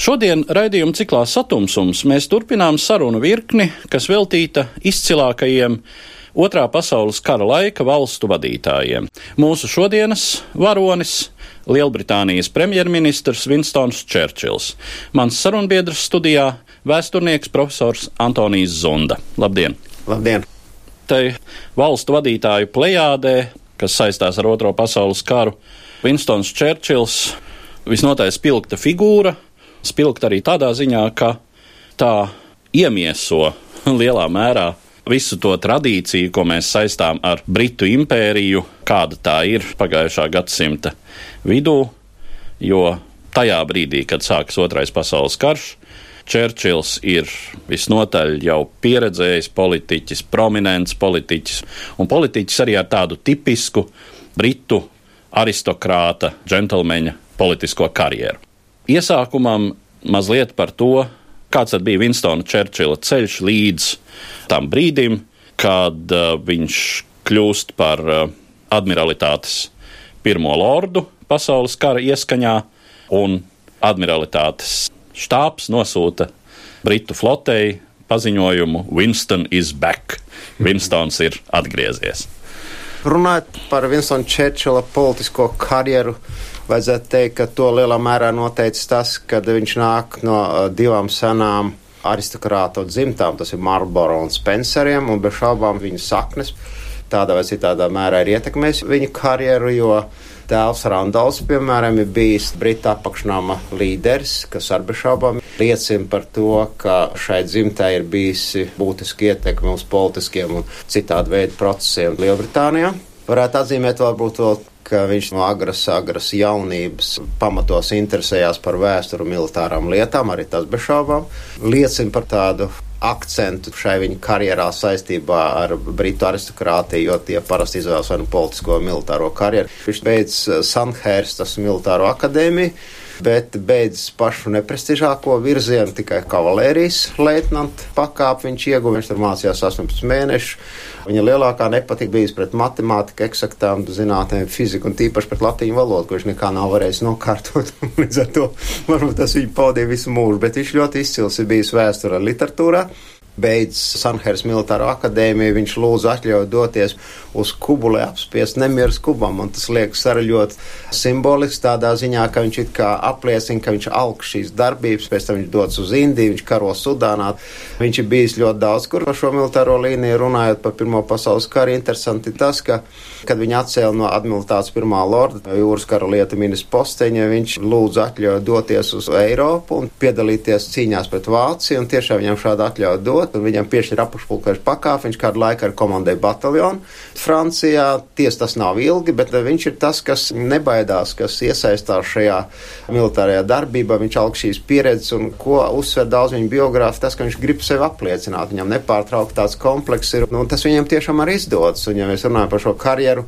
Šodien raidījuma ciklā Satumsums mēs turpinām sarunu virkni, kas veltīta izcilākajiem Otrā pasaules kara laika valstu vadītājiem. Mūsu šodienas varonis - Lielbritānijas premjerministrs Winstons Čērčils. Mans sarunbiedrs studijā - vēsturnieks profesors Antonijs Zunda. Labdien! Labdien! Tai valstu vadītāju plejādē, kas saistās ar Otro pasaules karu, Winstons Čērčils visnotaļ spilgta figūra, spilgta arī tādā ziņā, ka tā iemieso lielā mērā visu to tradīciju, ko mēs saistām ar Britu impēriju, kāda tā ir pagājušā gadsimta vidū, jo tajā brīdī, kad sākas Otrais pasaules karš, Čērčils ir visnotaļ jau pieredzējis politiķis, prominents politiķis, un politiķis arī ar tādu tipisku britu aristokrāta, džentlmeņa politisko karjeru. Iesākumam mazliet par to, kāds tad bija Winstona Čērčila ceļš līdz tam brīdim, kad uh, viņš kļūst par uh, admiralitātes pirmo lordu pasaules kara ieskaņā, un admiralitātes štābs nosūta Britu flotei paziņojumu: Winston is back. Winstons ir atgriezies. Runājot par Winstona Čērčila politisko karjeru, vajadzētu teikt, ka to lielā mērā noteicis tas, ka viņš nāk no uh, divām senām aristokrātu dzimtām, tas ir Marlboro un Spenceriem, un bez šaubām viņa saknes tādā vai citādā mērā ir ietekmējis viņa karjeru, jo tēvs Randals, piemēram, ir bijis Brita apakšnāma līderis, kas ar bez šaubām liecina par to, ka šai dzimtai ir bijusi būtiski ietekme uz politiskiem un citādu veidu procesiem Lielbritānijā. Varētu atzīmēt varbūt vēl ka viņš no agras, agras jaunības pamatos interesējās par vēsturu militārām lietām, arī tas bez šaubām. Liecina par tādu akcentu šai viņa karjerā saistībā ar britu aristokrātiju, jo tie parasti izvēlas vai nu politisko vai militāro karjeru. Viņš beidz Sandhērstas militāro akadēmiju, bet beidz pašu neprestižāko virzienu, tikai kavalērijas leitnanta pakāpi viņš ieguva. Viņš tur mācījās 18 mēnešus. Viņa lielākā nepatika bijusi pret matemātiku, eksaktām zinātnēm, fiziku un tīpaši pret latīņu valodu, ko viņš nekā nav varējis nokārtot. Līdz ar to varbūt tas viņu pavadīja visu mūžu, bet viņš ļoti izcils ir bijis vēsturē literatūrā beidz Sanhēras militāro akadēmiju, viņš lūdza atļauju doties uz Kubu, lai apspiest nemieras Kubam, un tas liekas arī ļoti simbolisks tādā ziņā, ka viņš it kā apliecina, ka viņš alk šīs darbības, pēc tam viņš dodas uz Indiju, viņš karo Sudānā, viņš ir bijis ļoti daudz, kur par šo militāro līniju runājot par Pirmo pasaules karu, interesanti tas, ka, kad viņi atcēla no admilitātes pirmā lorda jūras kara lietu ministra posteņa, viņš lūdza atļauju doties uz Eiropu un piedalīties cīņās pret Vāciju, un tiešām viņam šādu atļauju dod dot, un viņam piešķir apakšpulkveža pakāpi. Viņš kādu laiku ar komandēja bataljonu Francijā. Ties tas nav ilgi, bet viņš ir tas, kas nebaidās, kas iesaistās šajā militārajā darbībā. Viņš aug šīs pieredzes, un ko uzsver daudz viņa biogrāfi, tas, ka viņš grib sevi apliecināt. Viņam nepārtraukti tāds komplekss ir, un tas viņam tiešām arī izdodas. Un, ja mēs runājam par šo karjeru,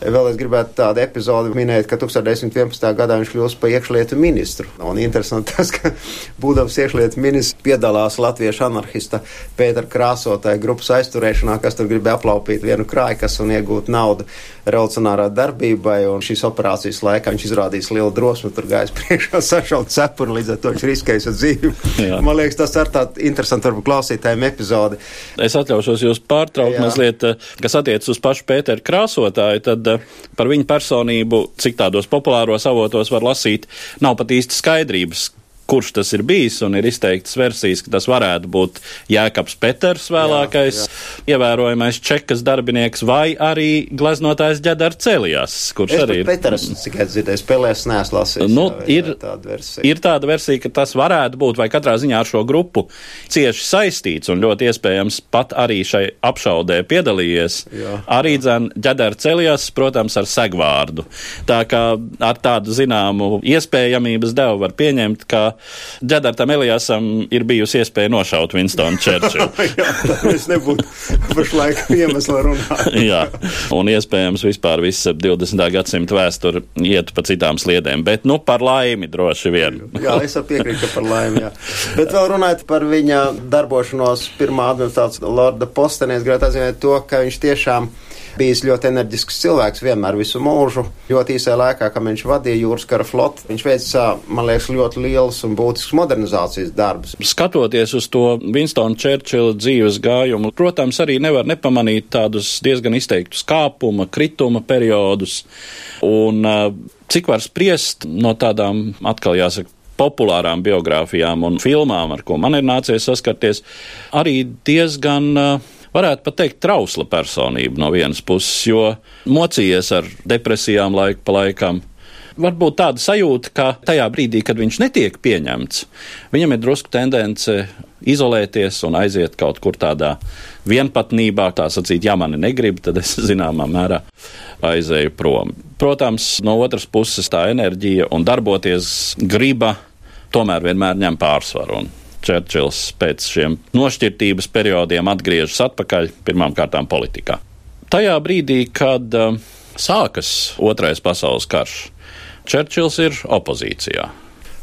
Vēl es gribētu tādu epizodi minēt, ka 1911. gadā viņš kļūst par iekšlietu ministru. Un interesanti tas, ka būdams iekšlietu ministrs piedalās latviešu anarchista Pētera krāsotāja grupas aizturēšanā, kas tur gribēja aplaupīt vienu krājkas un iegūt naudu revolucionārā darbībai. Un šīs operācijas laikā viņš izrādījis lielu drosmi, tur gājis priekšā sašaut cepuri, līdz ar to viņš riskējis ar dzīvi. Jā. Man liekas, tas ir tāds interesants varbūt klausītājiem epizodi. Es atļaušos jūs pārtraukt Jā. mazliet, kas attiec uz pašu Pētera krāsotāju. Tad par viņu personību, cik tādos populāros avotos var lasīt, nav pat īsti skaidrības, kurš tas ir bijis, un ir izteikts versijas, ka tas varētu būt Jēkabs Peters vēlākais, jā, jā. ievērojamais čekas darbinieks, vai arī gleznotājs Ģedar Celijas, kurš es arī ir. Peters, cik es dzirdēju, spēlēs neesmu lasījis. Nu, jā, ir, tāda versija. ir tāda versija, ka tas varētu būt, vai katrā ziņā ar šo grupu cieši saistīts, un ļoti iespējams pat arī šai apšaudē piedalījies. Jā. Arī dzēn Ģedar Celijas, protams, ar segvārdu. Tā kā ar tādu zināmu iespējamības devu var pieņemt, ka Džedartam Elijasam ir bijusi iespēja nošaut Winstonu Čerčilu. Jā, tas nebūtu pašlaik iemesla runāt. Jā, un iespējams vispār viss 20. gadsimta vēsture iet pa citām sliedēm, bet nu par laimi droši vien. jā, es piekrītu, ka par laimi, jā. Bet vēl runājot par viņa darbošanos pirmā administrācijas lorda postenī, es gribētu atzīmēt to, ka viņš tiešām bijis ļoti enerģisks cilvēks vienmēr visu mūžu. Ļoti īsā laikā, kad viņš vadīja jūras kara floti, viņš veica, man liekas, ļoti liels un būtisks modernizācijas darbus. Skatoties uz to Winstona Čērčila dzīves gājumu, protams, arī nevar nepamanīt tādus diezgan izteiktus kāpuma, krituma periodus. Un, cik var spriest no tādām, atkal jāsaka, populārām biogrāfijām un filmām, ar ko man ir nācies saskarties, arī diezgan uh, varētu pat teikt, trausla personība no vienas puses, jo mocījies ar depresijām laiku pa laikam. Varbūt tāda sajūta, ka tajā brīdī, kad viņš netiek pieņemts, viņam ir drusku tendence izolēties un aiziet kaut kur tādā vienpatnībā, tā sacīt, ja mani negrib, tad es zināmā mērā aizēju prom. Protams, no otras puses tā enerģija un darboties griba tomēr vienmēr ņem pārsvaru. Čērčils pēc šiem nošķirtības periodiem atgriežas atpakaļ pirmām kārtām politikā. Tajā brīdī, kad uh, sākas Otrais pasaules karš, Čērčils ir opozīcijā.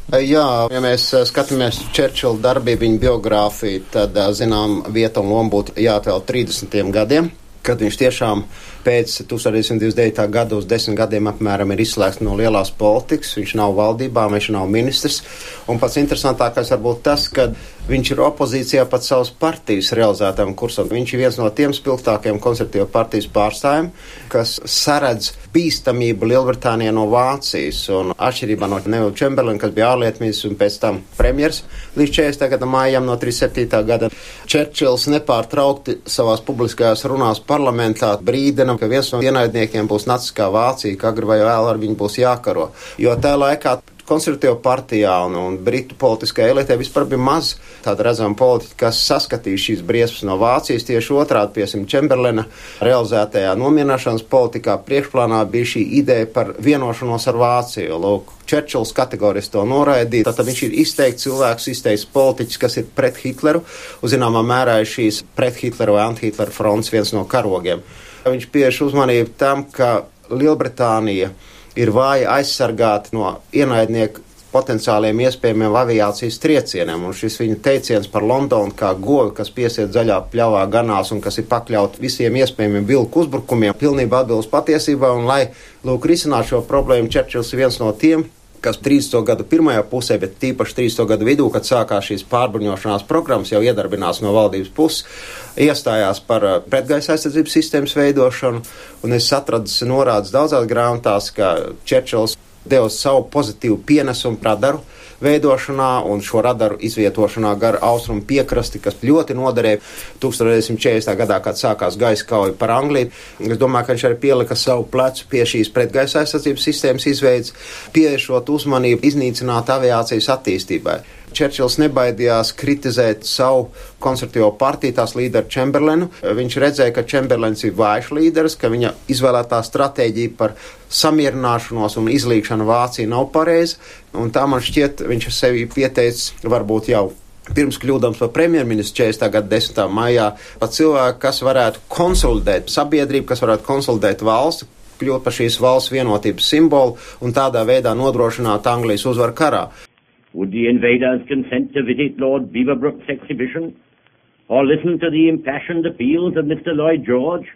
Jā, ja mēs skatāmies Čērčila darbību, viņa biogrāfiju, tad, zinām, vieta un loma būtu jāatvēl 30 gadiem, kad viņš tiešām pēc 1929. gada uz desmit gadiem apmēram ir izslēgts no lielās politikas. Viņš nav valdībā, viņš nav ministrs. Un pats interesantākais varbūt tas, ka viņš ir opozīcijā pat savas partijas realizētām kursam. Viņš ir viens no tiem spilgtākiem konservatīvu partijas pārstāvjiem, kas saredz bīstamību Lielbritānijā no Vācijas. Un atšķirībā no Nevila Čemberlina, kas bija ārlietu ministrs un pēc tam premjers līdz 40. gada mājām no 37. gada, Čerčils nepārtraukti savās publiskajās runās parlamentā brīdina ka viens no ienaidniekiem būs Naciskā Vācija, ka agri vai vēl ar viņu būs jākaro. Jo tajā laikā konservatīva partijā un, un britu politiskajā elitē vispār bija maz tāda redzama politika, kas saskatīja šīs briesmas no Vācijas. Tieši otrādi, piesim, Čemberlina realizētajā nomierināšanas politikā priekšplānā bija šī ideja par vienošanos ar Vāciju. Lūk, Čerčils kategoriski to noraidīja. Tad viņš ir izteikts cilvēks, izteikts politiķis, kas ir pret Hitleru. Uz zināmā mērā ir šīs pret Hitleru vai anti-Hitleru fronts viens no karogiem. Viņš pievērš uzmanību tam, ka Lielbritānija ir vāja aizsargāta no ienaidnieku potenciāliem iespējamiem aviācijas triecieniem. Un šis viņa teiciens par Londonu kā govi, kas piesiet zaļā pļavā ganās un kas ir pakļaut visiem iespējamiem vilku uzbrukumiem, pilnībā atbilst patiesībā. Un, lai lūk risinātu šo problēmu, Čerčils ir viens no tiem, kas 30. gadu pirmajā pusē, bet tīpaši 30. gadu vidū, kad sākās šīs pārbruņošanās programmas, jau iedarbinās no valdības puses, iestājās par uh, pretgaisa aizsardzības sistēmas veidošanu, un es atradu norādes daudzās grāmatās, ka Čerčils deva savu pozitīvu pienesumu radaru veidošanā un šo radaru izvietošanā gar austrumu piekrasti, kas ļoti noderēja 1940. gadā, kad sākās gaisa kauja par Angliju. Es domāju, ka viņš arī pielika savu plecu pie šīs pretgaisa aizsardzības sistēmas izveids, pievēršot uzmanību iznīcināt aviācijas attīstībai. Čerčils nebaidījās kritizēt savu konservatīvo partiju, tās līderu Čemberlenu. Viņš redzēja, ka Čemberlens ir vājš līderis, ka viņa izvēlētā stratēģija par samierināšanos un izlīgšanu Vācija nav pareiza, un tā man šķiet, viņš sevi pieteicis varbūt jau pirms kļūdams par premjerministru 40. gada 10. maijā, pat cilvēku, kas varētu konsolidēt sabiedrību, kas varētu konsolidēt valsti, kļūt par šīs valsts vienotības simbolu un tādā veidā nodrošināt Anglijas uzvaru karā. Would the invaders consent to visit Lord Beaverbrook's exhibition or listen to the impassioned appeals of Mr. Lloyd George?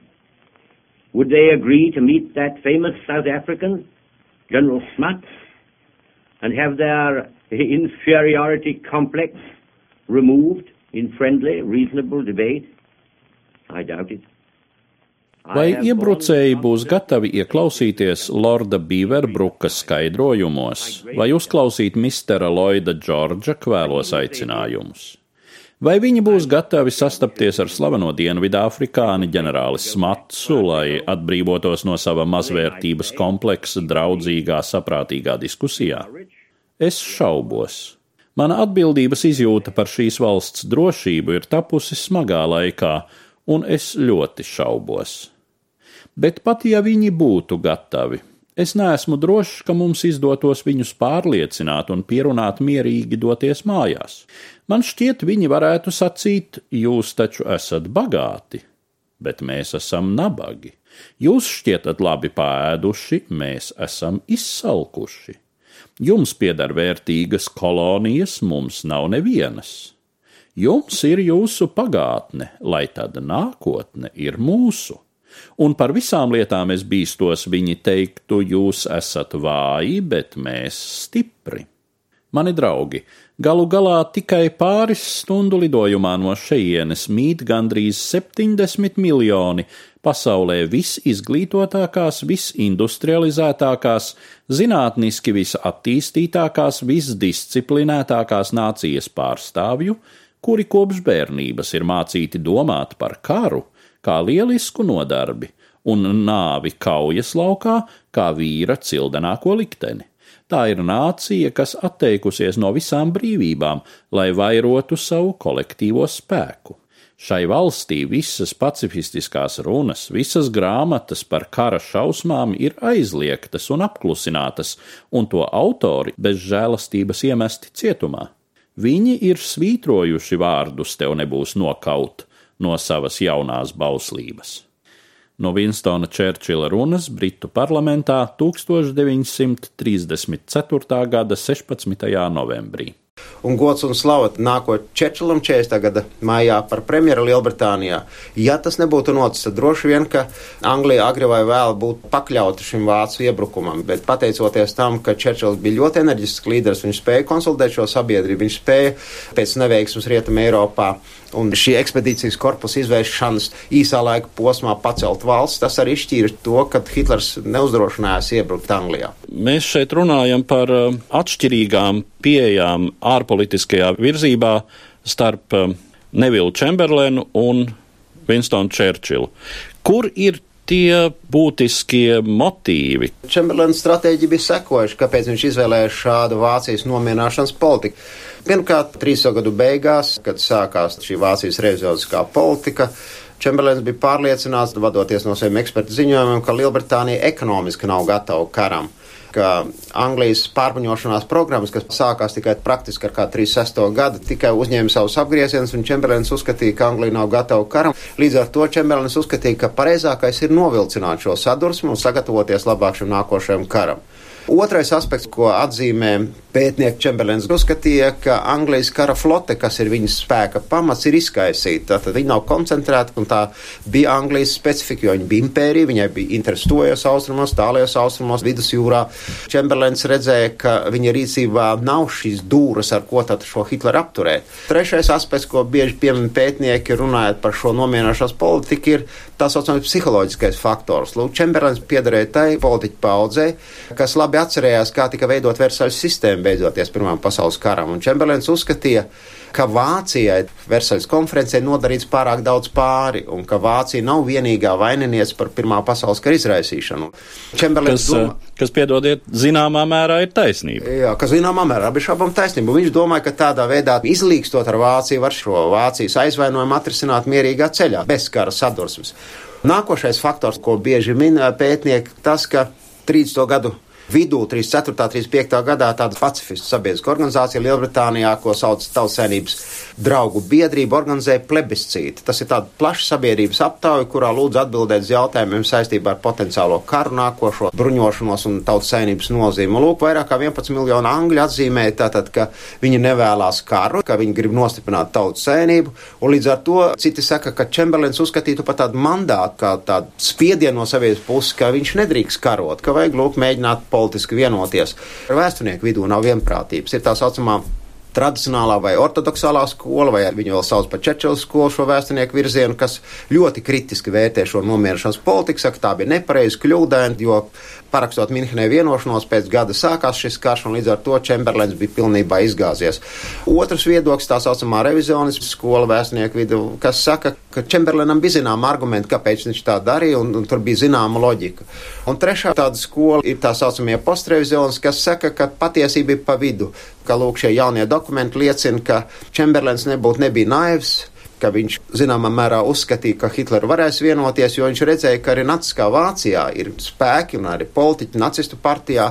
Would they agree to meet that famous South African, General Smuts, and have their inferiority complex removed in friendly, reasonable debate? I doubt it. Vai iebrucēji būs gatavi ieklausīties Lorda Bīverbruka skaidrojumos, vai uzklausīt mistera Lloyda Džordža kvēlos aicinājumus? Vai viņi būs gatavi sastapties ar slaveno dienvidāfrikāni ģenerāli Smatsu, lai atbrīvotos no sava mazvērtības kompleksa draudzīgā, saprātīgā diskusijā? Es šaubos. Mana atbildības izjūta par šīs valsts drošību ir tapusi smagā laikā, un es ļoti šaubos. Bet pat ja viņi būtu gatavi, es neesmu drošs, ka mums izdotos viņus pārliecināt un pierunāt mierīgi doties mājās. Man šķiet, viņi varētu sacīt: Jūs taču esat bagāti, bet mēs esam nabagi. Jūs šķietat labi pāēduši, mēs esam izsalkuši. Jums pieder vērtīgas kolonijas, mums nav nevienas. Jums ir jūsu pagātne, lai tad nākotne ir mūsu. Un par visām lietām es bīstos viņi teiktu, jūs esat vāji, bet mēs stipri. Mani draugi, galu galā tikai pāris stundu lidojumā no šejienes mīt gandrīz 70 miljoni pasaulē visizglītotākās, visindustrializētākās, zinātniski visattīstītākās, visdisciplinētākās nācijas pārstāvju, kuri kopš bērnības ir mācīti domāt par karu kā lielisku nodarbi un nāvi kaujas laukā kā vīra cildenāko likteni. Tā ir nācija, kas atteikusies no visām brīvībām, lai vairotu savu kolektīvo spēku. Šai valstī visas pacifistiskās runas, visas grāmatas par kara šausmām ir aizliegtas un apklusinātas, un to autori bez žēlastības iemesti cietumā. Viņi ir svītrojuši vārdus tev nebūs nokaut no savas jaunās bauslības no Vinstona Čērčila runas Britu parlamentā 1934. gada 16. novembrī. Un gods un slava nākot Čečelam 40. gada maijā par premjeru Lielbritānijā. Ja tas nebūtu noticis, tad droši vien, ka Anglija agri vai vēl būtu pakļauta šim vācu iebrukumam. Bet pateicoties tam, ka Čečels bija ļoti enerģisks līderis, viņš spēja konsolidēt šo sabiedrību, viņš spēja pēc neveiksmes Rietumē Eiropā un šī ekspedīcijas korpusa izvēršanas īsā laika posmā pacelt valsts, tas arī šķīra to, ka Hitlers neuzdrošinājās iebrukt Anglijā. Mēs šeit runājam par uh, atšķirīgām pieejām ārpolitiskajā virzībā starp uh, Nevilu Čemberlenu un Winstonu Čērčilu. Kur ir tie būtiskie motīvi? Čemberlena stratēģija bija sekojuša, kāpēc viņš izvēlējās šādu Vācijas nomierināšanas politiku. Pirmkārt, 30. gadu beigās, kad sākās šī Vācijas revizioniskā politika, Čemberlens bija pārliecināts, vadoties no saviem ekspertu ziņojumiem, ka Lielbritānija ekonomiski nav gatava karam ka Anglijas pārbaņošanās programmas, kas sākās tikai praktiski ar kā 36. gadu, tikai uzņēma savus apgriezienus, un Čemberlens uzskatīja, ka Anglija nav gatava karam. Līdz ar to Čemberlens uzskatīja, ka pareizākais ir novilcināt šo sadursmu un sagatavoties labāk šim nākošajam karam. Otrais aspekts, ko atzīmē pētnieks Čemberlens, uzskatīja, ka Anglijas kara flote, kas ir viņas spēka pamats, ir izkaisīta. Tātad viņa nav koncentrēta, un tā bija Anglijas specifika, jo viņa bija impērija, viņai bija interesi tojos austrumos, tālajos austrumos, vidusjūrā. Čemberlens redzēja, ka viņa rīcībā nav šīs dūras, ar ko tad šo Hitleru apturēt. Trešais aspekts, ko bieži piemin pētnieki runājot par šo nomierināšanās politiku, ir tā saucamais psiholoģiskais faktors. Lūk, Čemberlens piederēja tai politiķu paudzei, kas labi atcerējās, kā tika veidot Versaļas sistēma beidzoties Pirmām pasaules karam. Un Čemberlens uzskatīja, ka Vācijai Versaļas konferencē nodarīts pārāk daudz pāri, un ka Vācija nav vienīgā vaininiece par Pirmā pasaules kara izraisīšanu. Čemberlens kas, doma, kas, piedodiet, zināmā mērā ir taisnība. Jā, ka zināmā mērā abi šābam taisnība. Viņš domāja, ka tādā veidā izlīkstot ar Vāciju var šo Vācijas aizvainojumu atrisināt mierīgā ceļā, bez kara sadursmes. Nākošais faktors, ko bieži min pētnieki, tas, ka 30. gadu vidū, 34. un 35. gadā, tāda pacifistu sabiedriska organizācija Lielbritānijā, ko sauc Tautsēnības draugu biedrība, organizēja plebiscītu. Tas ir tāds plašs sabiedrības aptauja, kurā lūdz atbildēt uz jautājumiem saistībā ar potenciālo karu, nākošo bruņošanos un tautsēnības nozīmi. Lūk, vairāk kā 11 miljonu angļu atzīmēja tātad, ka viņi nevēlas karu, ka viņi grib nostiprināt tautsēnību, un līdz ar to citi saka, ka Čemberlins uzskatītu pat tādu mandātu, kā tādu spiedienu no savies puses, ka viņš nedrīkst karot, ka vajag lūk mēģināt politiski vienoties. Ar vēsturnieku vidū nav vienprātības. Ir tā saucamā tradicionālā vai ortodoksālā skola, vai viņu vēl sauc par Čečels skolu, šo vēsturnieku virzienu, kas ļoti kritiski vērtē šo nomierināšanas politiku, saka, tā bija nepareizi, kļūdaini, jo parakstot Minhenē vienošanos, pēc gada sākās šis karš, un līdz ar to Čemberlens bija pilnībā izgāzies. Otrs viedoklis, tā saucamā revizionisma skola vēstnieku vidu, kas saka, ka Čemberlenam bija zināma argumenta, kāpēc viņš tā darīja, un, un tur bija zināma loģika. Un trešā tāda skola ir tā saucamie postrevizionis, kas saka, ka patiesība ir pa vidu, ka lūk šie jaunie dokumenti liecina, ka Čemberlens nebūtu nebija naivs, ka viņš zināmā mērā uzskatīja, ka Hitleru varēs vienoties, jo viņš redzēja, ka arī Naciskā Vācijā ir spēki un arī politiķi nacistu partijā,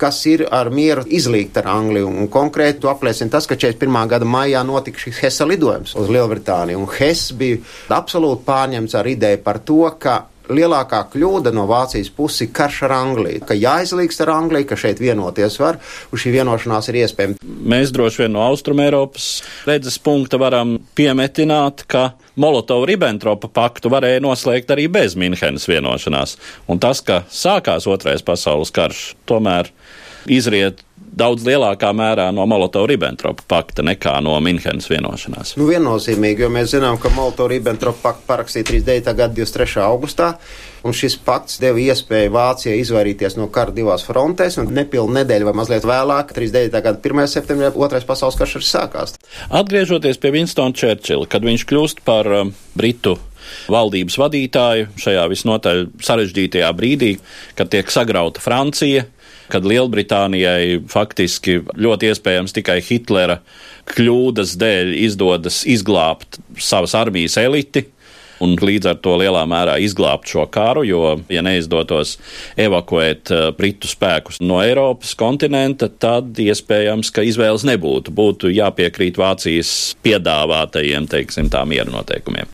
kas ir ar mieru izlīgt ar Angliju. Un konkrēti to apliecina tas, ka 41. gada maijā notika šis Hesa lidojums uz Lielbritāniju. Un Hess bija absolūti pārņemts ar ideju par to, ka lielākā kļūda no Vācijas puses ir karš ar Angliju. Ka jāizlīgst ar Angliju, ka šeit vienoties var, un šī vienošanās ir iespējama. Mēs droši vien no Austrumēropas redzes punkta varam piemetināt, ka Molotova-Ribbentropa paktu varēja noslēgt arī bez Minhenes vienošanās. Un tas, ka sākās otrais pasaules karš, tomēr izriet daudz lielākā mērā no Molotova-Ribbentropa pakta nekā no Minhenes vienošanās. Nu, viennozīmīgi, jo mēs zinām, ka Molotova-Ribbentropa paktu parakstīja 39. gada 23. augustā, un šis pakts deva iespēju Vācijai izvairīties no kara divās frontēs, un nepilnu nedēļu vai mazliet vēlāk, 39. gada 1. septembrī, otrais pasaules karš arī sākās. Atgriežoties pie Winstona Churchilla, kad viņš kļūst par um, Britu valdības vadītāju šajā visnotaļ sarežģītajā brīdī, kad tiek sagrauta Francija, kad Lielbritānijai faktiski ļoti iespējams tikai Hitlera kļūdas dēļ izdodas izglābt savas armijas eliti. Un līdz ar to lielā mērā izglābt šo karu, jo, ja neizdotos evakuēt uh, britu spēkus no Eiropas kontinenta, tad iespējams, ka izvēles nebūtu. Būtu jāpiekrīt Vācijas piedāvātajiem, teiksim, tā miera noteikumiem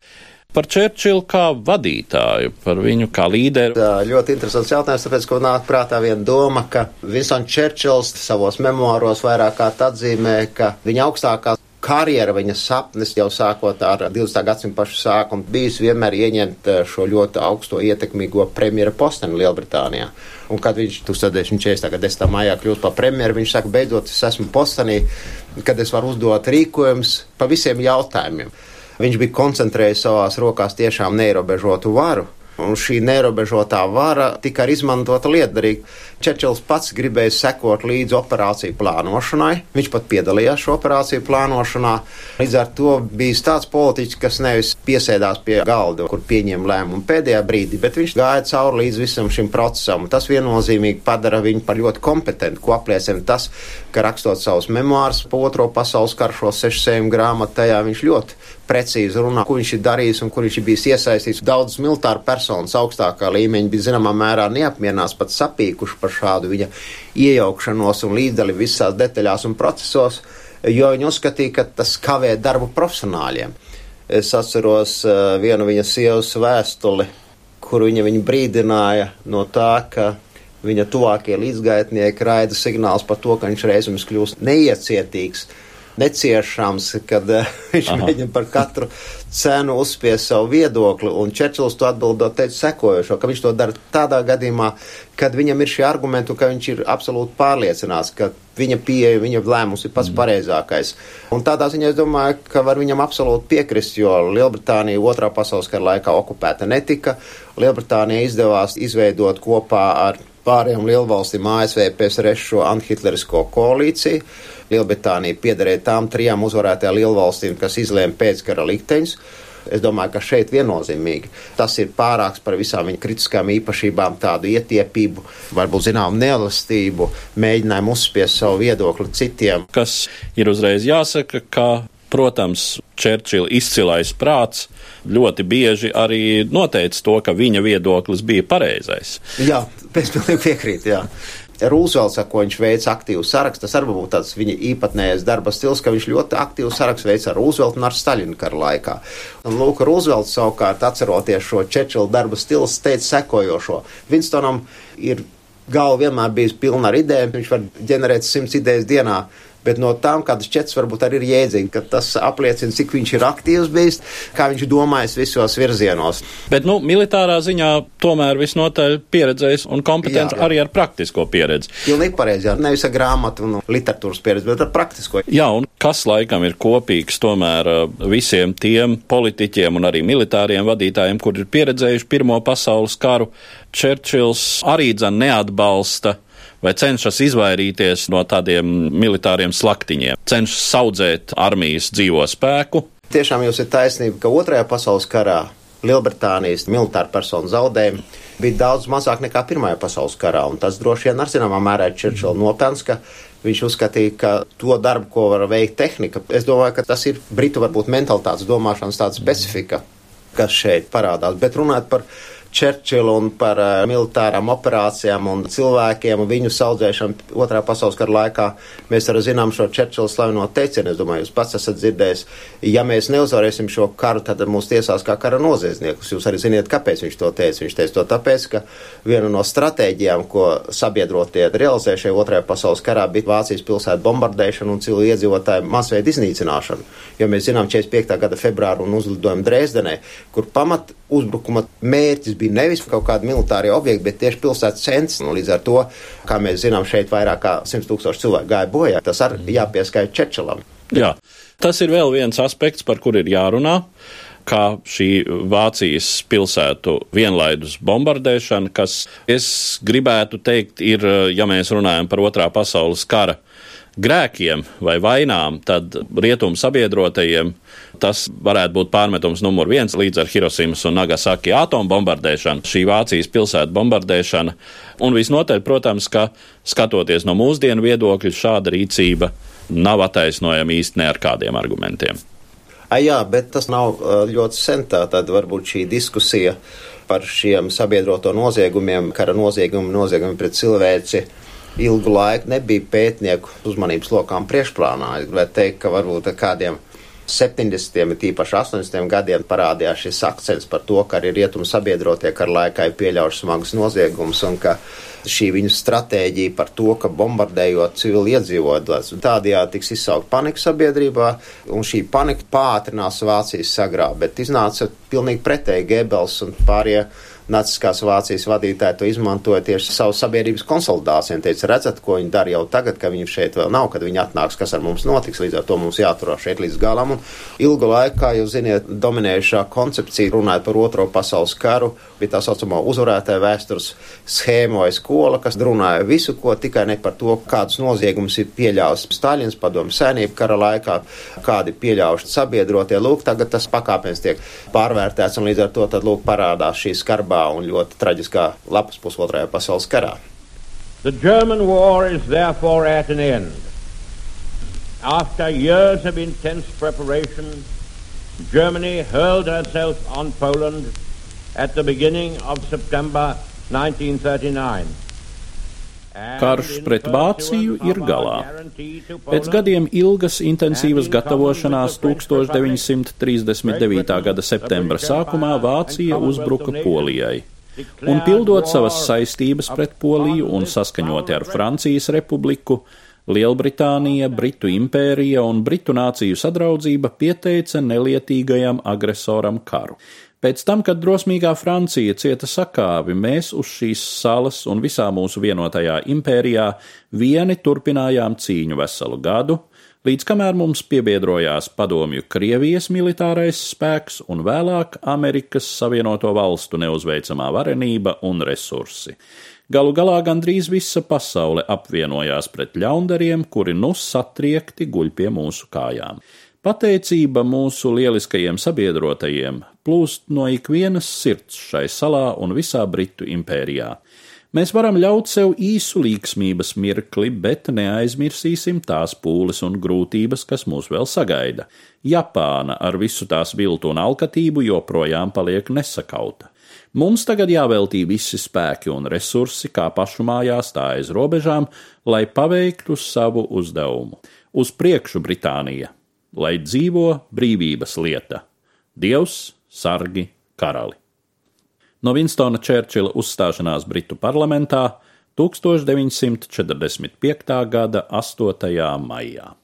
par Čērčilu kā vadītāju, par viņu kā līderi? Tā ļoti interesants jautājums, tāpēc, ka nāk prātā viena doma, ka Vinsons Čērčils savos memoāros vairāk kārt atzīmē, ka viņa augstākā karjera, viņa sapnis jau sākot ar 20. gadsimta pašu sākumu, bijis vienmēr ieņemt eh, šo ļoti augsto ietekmīgo premjera posteni Lielbritānijā. Un kad viņš 1940. gada 10. maijā kļūst par premjeru, viņš saka, beidzot es esmu postenī, kad es varu uzdot rīkojumus pa visiem jautājumiem. Viņš bija koncentrējis savās rokās tiešām neierobežotu varu. Un šī neierobežotā vara tika arī izmantota lietderīgi. Čečels pats gribēja sekot līdzi operāciju plānošanai. Viņš pat piedalījās šo operāciju plānošanā. Līdz ar to bija tāds politiķis, kas nevis piesēdās pie galda, kur pieņem lēmumu pēdējā brīdī, bet viņš gāja cauri līdz visam šim procesam. Tas viennozīmīgi padara viņu par ļoti kompetentu, ko apliecina tas, ka rakstot savus memoārus par otro pasaules karu šo sešsējumu grāmatu, tajā viņš ļoti precīzi runā, ko viņš ir darījis un kur viņš ir bijis iesaistīts. Daudz militāru personas augstākā līmeņa bija zināmā mērā neapmierināts, pat sapīkuši par šādu viņa iejaukšanos un līdzdalību visās detaļās un procesos, jo viņi uzskatīja, ka tas kavē darbu profesionāļiem. Es atceros uh, vienu viņa sievas vēstuli, kur viņa viņu brīdināja no tā, ka viņa tuvākie līdzgaitnieki raida signāls par to, ka viņš reizēm kļūst neiecietīgs neciešams, kad uh, viņš Aha. mēģina par katru cenu uzspiest savu viedokli. Un Čerčils to atbildot teica sekojošo, ka viņš to dara tādā gadījumā, kad viņam ir šie argumenti, ka viņš ir absolūti pārliecināts, ka viņa pieeja, viņa lēmums ir pats mm. pareizākais. Un tādā ziņā es domāju, ka var viņam absolūti piekrist, jo Lielbritānija otrā pasaules kara laikā okupēta netika. Lielbritānija izdevās izveidot kopā ar pārējām lielvalstīm ASV PSRS šo antihitlerisko koalīciju. Lielbritānija piederēja tām trijām uzvarētajām lielvalstīm, kas izlēma pēckara likteņus. Es domāju, ka šeit viennozīmīgi tas ir pārāks par visām viņa kritiskām īpašībām, tādu ietiepību, varbūt zinām neelastību, mēģinājumu uzspiest savu viedokli citiem. Kas ir uzreiz jāsaka, ka Protams, Čērčila izcilais prāts ļoti bieži arī noteica to, ka viņa viedoklis bija pareizais. Jā, pēc pilnīgi piekrīt, jā. Rūzvelts, ko viņš veica aktīvu sarakstu, tas arī būtu tāds viņa īpatnējais darba stils, ka viņš ļoti aktīvu sarakstu veica ar Rūzveltu un ar Staļinu kara laikā. Un lūk, Rūzvelts savukārt, atceroties šo Čečila darba stilu, teica sekojošo. Winstonam ir galva vienmēr bijusi pilna ar idejām, viņš var ģenerēt simts idejas dienā bet no tām kādas četras varbūt arī ir jēdzīgi, ka tas apliecina, cik viņš ir aktīvs bijis, kā viņš domājis visos virzienos. Bet, nu, militārā ziņā tomēr visnotaļ pieredzējis un kompetents jā, jā. arī ar praktisko pieredzi. Pilnīgi pareizi, jā, nevis ar grāmatu un literatūras pieredzi, bet ar praktisko. Jā, un kas laikam ir kopīgs tomēr uh, visiem tiem politiķiem un arī militāriem vadītājiem, kur ir pieredzējuši Pirmo pasaules karu, Čerčils arī dzen neatbalsta vai cenšas izvairīties no tādiem militāriem slaktiņiem, cenšas audzēt armijas dzīvo spēku. Tiešām jums ir taisnība, ka Otrajā pasaules karā Lielbritānijas militāra personu zaudējumi bija daudz mazāk nekā Pirmajā pasaules karā, tas droši vien ar zināmā mērā ir Čerčila nopelns, ka viņš uzskatīja, ka to darbu, ko var veikt tehnika, es domāju, ka tas ir Britu varbūt mentalitātes domāšanas tāda specifika, kas šeit parādās. Bet runāt par Čerčilu un par uh, militārām operācijām un cilvēkiem un viņu saudzēšanu otrā pasaules kara laikā. Mēs arī zinām šo Čerčilu slaveno teicienu. Es domāju, jūs pats esat dzirdējis, ja mēs neuzvarēsim šo karu, tad mūs tiesās kā kara noziedzniekus. Jūs arī ziniet, kāpēc viņš to teica. Viņš teica to tāpēc, ka viena no stratēģijām, ko sabiedrotie realizēja šajā otrajā pasaules karā, bija Vācijas pilsētu bombardēšana un cilvēku iedzīvotāju masveida iznīcināšana. Jo mēs zinām 45. gada februāru un uzlidojumu Dresdenē, kur pamat uzbrukuma mērķis bija nevis kaut kāda militāra objekta, bet tieši pilsētas centrs. Nu, līdz ar to, kā mēs zinām, šeit vairāk kā 100 tūkstoši cilvēku gāja bojā. Tas arī jāpieskaita Čečelam. Jā, tas ir vēl viens aspekts, par kur ir jārunā kā šī Vācijas pilsētu vienlaidus bombardēšana, kas, es gribētu teikt, ir, ja mēs runājam par otrā pasaules kara grēkiem vai vainām, tad rietumu sabiedrotajiem tas varētu būt pārmetums numur viens līdz ar Hirosimas un Nagasaki atomu bombardēšanu, šī Vācijas pilsētu bombardēšana. Un visnotaļ, protams, ka skatoties no mūsdienu viedokļa, šāda rīcība nav attaisnojama īsti ne ar kādiem argumentiem. A, jā, bet tas nav ļoti sen tā, tad varbūt šī diskusija par šiem sabiedroto noziegumiem, kara noziegumiem, noziegumiem pret cilvēci ilgu laiku nebija pētnieku uzmanības lokām priekšplānā. Es gribētu teikt, ka varbūt ar kādiem 70. un tīpaši 80. gadiem parādījās šis akcents par to, ka arī rietumu sabiedrotie kara laikā ir pieļaujuši smagus noziegumus un ka šī viņu stratēģija par to, ka bombardējot civili iedzīvotājus, tādējādi tiks izsaukt panika sabiedrībā, un šī panika pātrinās Vācijas sagrā, bet iznāca pilnīgi pretēji Gebels un pārējie naciskās Vācijas vadītāji to izmantoja tieši savu sabiedrības konsolidāciju. Teica, redzat, ko viņi dara jau tagad, ka viņi šeit vēl nav, kad viņi atnāks, kas ar mums notiks. Līdz ar to mums jāturās šeit līdz galam. Un ilgu laiku, kā jūs ziniet, dominējušā koncepcija runājot par otro pasaules karu, bija tā saucamā uzvarētāja vēstures schēma vai skola, kas runāja visu, ko tikai ne par to, kādus noziegumus ir pieļāvis Staļins padomu sēnību kara laikā, kādi pieļauši sabiedrotie. Lūk, tagad tas pakāpens tiek pārvērtēts un līdz ar to tad lūk parādās šī skarbā The German war is therefore at an end. After years of intense preparation, Germany hurled herself on Poland at the beginning of September 1939. Karš pret Vāciju ir galā. Pēc gadiem ilgas intensīvas gatavošanās 1939. gada septembra sākumā Vācija uzbruka Polijai. Un pildot savas saistības pret Poliju un saskaņoti ar Francijas republiku, Lielbritānija, Britu impērija un Britu nāciju sadraudzība pieteica nelietīgajam agresoram karu. Pēc tam, kad drosmīgā Francija cieta sakāvi, mēs uz šīs salas un visā mūsu vienotajā impērijā vieni turpinājām cīņu veselu gadu, līdz kamēr mums piebiedrojās padomju Krievijas militārais spēks un vēlāk Amerikas Savienoto Valstu neuzveicamā varenība un resursi. Galu galā gandrīz visa pasaule apvienojās pret ļaundariem, kuri nu satriekti guļ pie mūsu kājām. Pateicība mūsu lieliskajiem sabiedrotajiem plūst no ikvienas sirds šai salā un visā Britu impērijā. Mēs varam ļaut sev īsu līksmības mirkli, bet neaizmirsīsim tās pūles un grūtības, kas mūs vēl sagaida. Japāna ar visu tās viltu un alkatību joprojām paliek nesakauta. Mums tagad jāveltī visi spēki un resursi, kā pašu mājās, tā aiz robežām, lai paveiktu savu uzdevumu. Uz priekšu, Britānija! Lai dzīvo brīvības lieta - Dievs, sargi, karali. No Vinstona Čērčila uzstāšanās Britu parlamentā 1945. gada 8. maijā.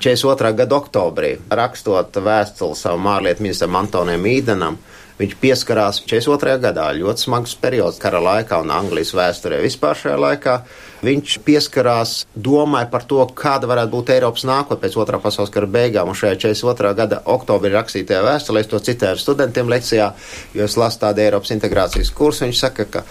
42. gada oktobrī, rakstot vēstuli savam ārlietu ministram Antonijam Īdenam, Viņš pieskarās 42. gadā, ļoti smags periods kara laikā un Anglijas vēsturē vispār šajā laikā. Viņš pieskarās domai par to, kāda varētu būt Eiropas nākotne pēc otrā pasaules kara beigām. Un šajā 42. gada oktobrī rakstītajā vēstulē, es to citēju studentiem lekcijā, jo es lasu tādu Eiropas integrācijas kursu. Viņš saka, ka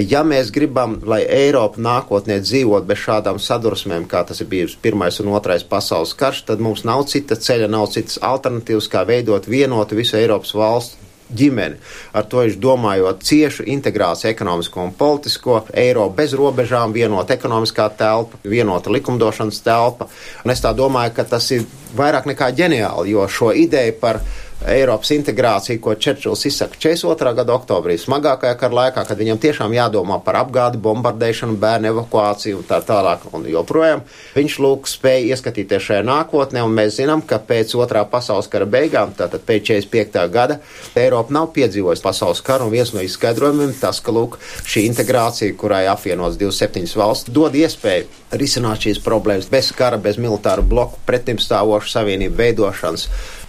ja mēs gribam, lai Eiropa nākotnē dzīvot bez šādām sadursmēm, kā tas ir bijis Pirmais un Otrais pasaules karš, tad mums nav cita ceļa, nav citas alternatīvas, kā veidot vienotu visu Eiropas valstu ģimeni. Ar to viņš domājot ciešu integrāciju ekonomisko un politisko, eiro bez robežām, vienota ekonomiskā telpa, vienota likumdošanas telpa. Un es tā domāju, ka tas ir vairāk nekā ģeniāli, jo šo ideju par Eiropas integrāciju, ko Čerčils izsaka 42. gada oktobrī, smagākajā kara laikā, kad viņam tiešām jādomā par apgādi, bombardēšanu, bērnu evakuāciju un tā tālāk un joprojām. Viņš lūk spēja ieskatīties šajā nākotnē, un mēs zinām, ka pēc otrā pasaules kara beigām, tātad pēc 45. gada, Eiropa nav piedzīvojusi pasaules karu, un viens no izskaidrojumiem tas, ka lūk šī integrācija, kurai apvienots 27 valsts, dod iespēju risināt šīs problēmas bez kara, bez militāru bloku pretimstāvošu savienību veidošanas.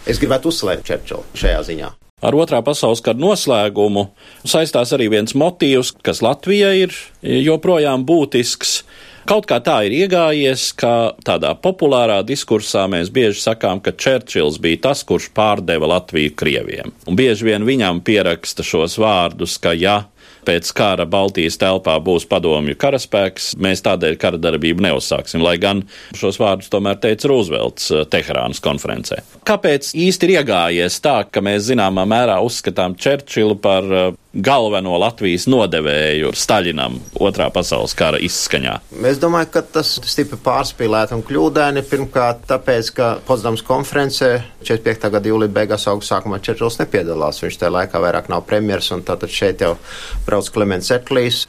Es gribētu uzsvērt Čerčilu šajā ziņā. Ar otrā pasaules kara noslēgumu saistās arī viens motīvs, kas Latvijai ir joprojām būtisks. Kaut kā tā ir iegājies, ka tādā populārā diskursā mēs bieži sakām, ka Čērčils bija tas, kurš pārdeva Latviju Krieviem. Un bieži vien viņam pieraksta šos vārdus, ka ja pēc kara Baltijas telpā būs padomju karaspēks, mēs tādēļ kara darbību neuzsāksim, lai gan šos vārdus tomēr teica Rūzvelts eh, Teherānas konferencē. Kāpēc īsti ir iegājies tā, ka mēs zināmā mērā uzskatām Čerčilu par eh, galveno Latvijas nodevēju Staļinam otrā pasaules kara izskaņā? Es domāju, ka tas stipri pārspīlēti un kļūdaini. Pirmkārt, tāpēc, ka Potsdams konferencē 45. gada jūlija beigās augusta sākumā Čerčils nepiedalās. Viņš tajā laikā vairāk nav premjers, un tātad šeit jau brauc Kliments Eklīs.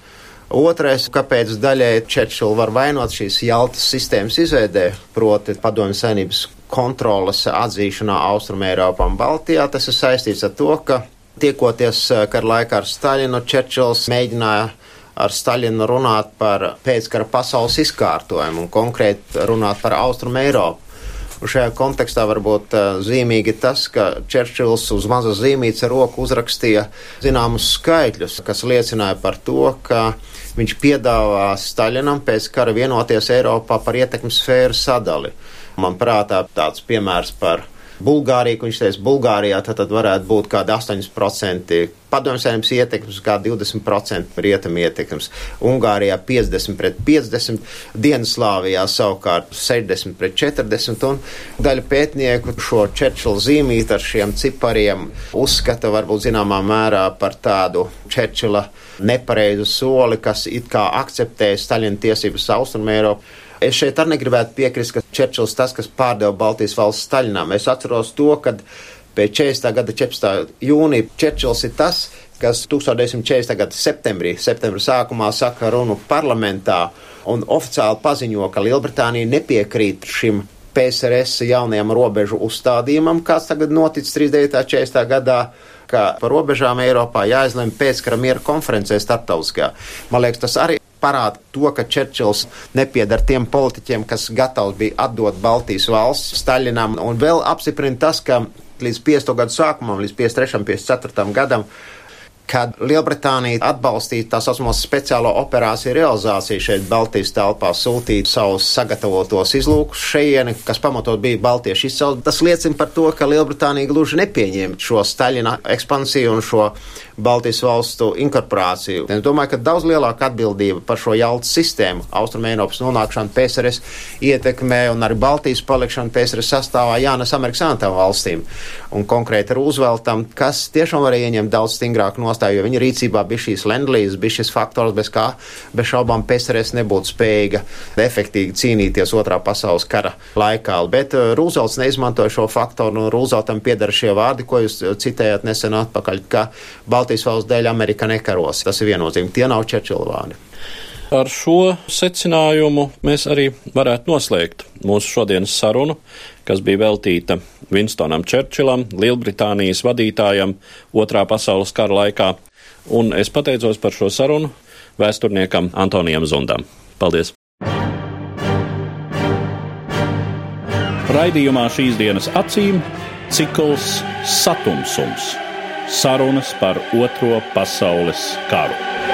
Otrais, kāpēc daļai Čerčilu var vainot šīs Jaltas sistēmas izveidē, proti padomju saimnības kontroles atzīšanā Austrumēropā un Baltijā, tas ir saistīts ar to, ka Tiekoties eh, kara laikā ar Staļinu, Čerčils mēģināja ar Staļinu runāt par pēckara pasaules izkārtojumu un konkrēti runāt par Austrumu Eiropu. Un šajā kontekstā varbūt uh, zīmīgi tas, ka Čerčils uz mazas zīmītes ar roku uzrakstīja zināmus skaitļus, kas liecināja par to, ka viņš piedāvā Staļinam pēc kara vienoties Eiropā par ietekmes sfēru sadali. Man prātā tāds piemērs par Bulgārija, viņš teica, Bulgārijā tad, varētu būt kādi 8% padomsēnības ietekmes, kā 20% rietam ietekmes, Ungārijā 50 pret 50, Dienaslāvijā savukārt 60 pret 40, un daļa pētnieku šo Čerčilu zīmīt ar šiem cipariem uzskata varbūt zināmā mērā par tādu Čerčila nepareizu soli, kas it kā akceptē Staļina tiesības Austrumēropu Es šeit arī negribētu piekrist, ka Čerčils tas, kas pārdeva Baltijas valsts Staļinām. Es atceros to, kad pēc 40. gada 14. jūnija Čerčils ir tas, kas 1940. gada septembrī, septembra sākumā saka runu parlamentā un oficiāli paziņo, ka Lielbritānija nepiekrīt šim PSRS jaunajam robežu uzstādījumam, kāds tagad noticis 39. 40. gadā ka par robežām Eiropā jāizlemj pēckara miera konferencē starptautiskajā. Man liekas, tas arī parāda to, ka Čerčils nepiedar tiem politiķiem, kas gatavi bija atdot Baltijas valsts Staļinam, un vēl apstiprina tas, ka līdz 50. gadu sākumam, līdz 53. un 54. gadam, kad Lielbritānija atbalstīja tā saucamo speciālo operāciju realizāciju šeit Baltijas telpā, sūtīt savus sagatavotos izlūkus šejieni, kas pamatot bija baltiešu izcelsme. Tas liecina par to, ka Lielbritānija gluži nepieņēma šo Staļina ekspansiju un šo Baltijas valstu inkorporāciju. Es domāju, ka daudz lielāka atbildība par šo jautas sistēmu, Austrum Eiropas nonākšanu PSRS ietekmē un arī Baltijas palikšanu PSRS sastāvā jānes Amerikas Savienotām valstīm un konkrēti Rūzveltam, kas tiešām varēja ieņemt daudz stingrāku nostāju, jo viņa rīcībā bija šīs lendlīzes, bija šis faktors, bez kā bez šaubām PSRS nebūtu spējīga efektīgi cīnīties otrā pasaules kara laikā. Bet uh, Rūzelts neizmantoja šo faktoru, un Rūzeltam piedara šie vārdi, ko jūs citējāt nesen atpakaļ, ka Baltijas valsts dēļ Amerika nekaros. Tas ir viennozīmīgi. Tie nav Čečila vārdi. Ar šo secinājumu mēs arī varētu noslēgt mūsu šodienas sarunu, kas bija veltīta Winstonam Čerčilam, Lielbritānijas vadītājam Otrā pasaules kara laikā. Un es pateicos par šo sarunu vēsturniekam Antonijam Zundam. Paldies! Raidījumā šīs dienas acīm cikls Satumsums - sarunas par Otro pasaules karu.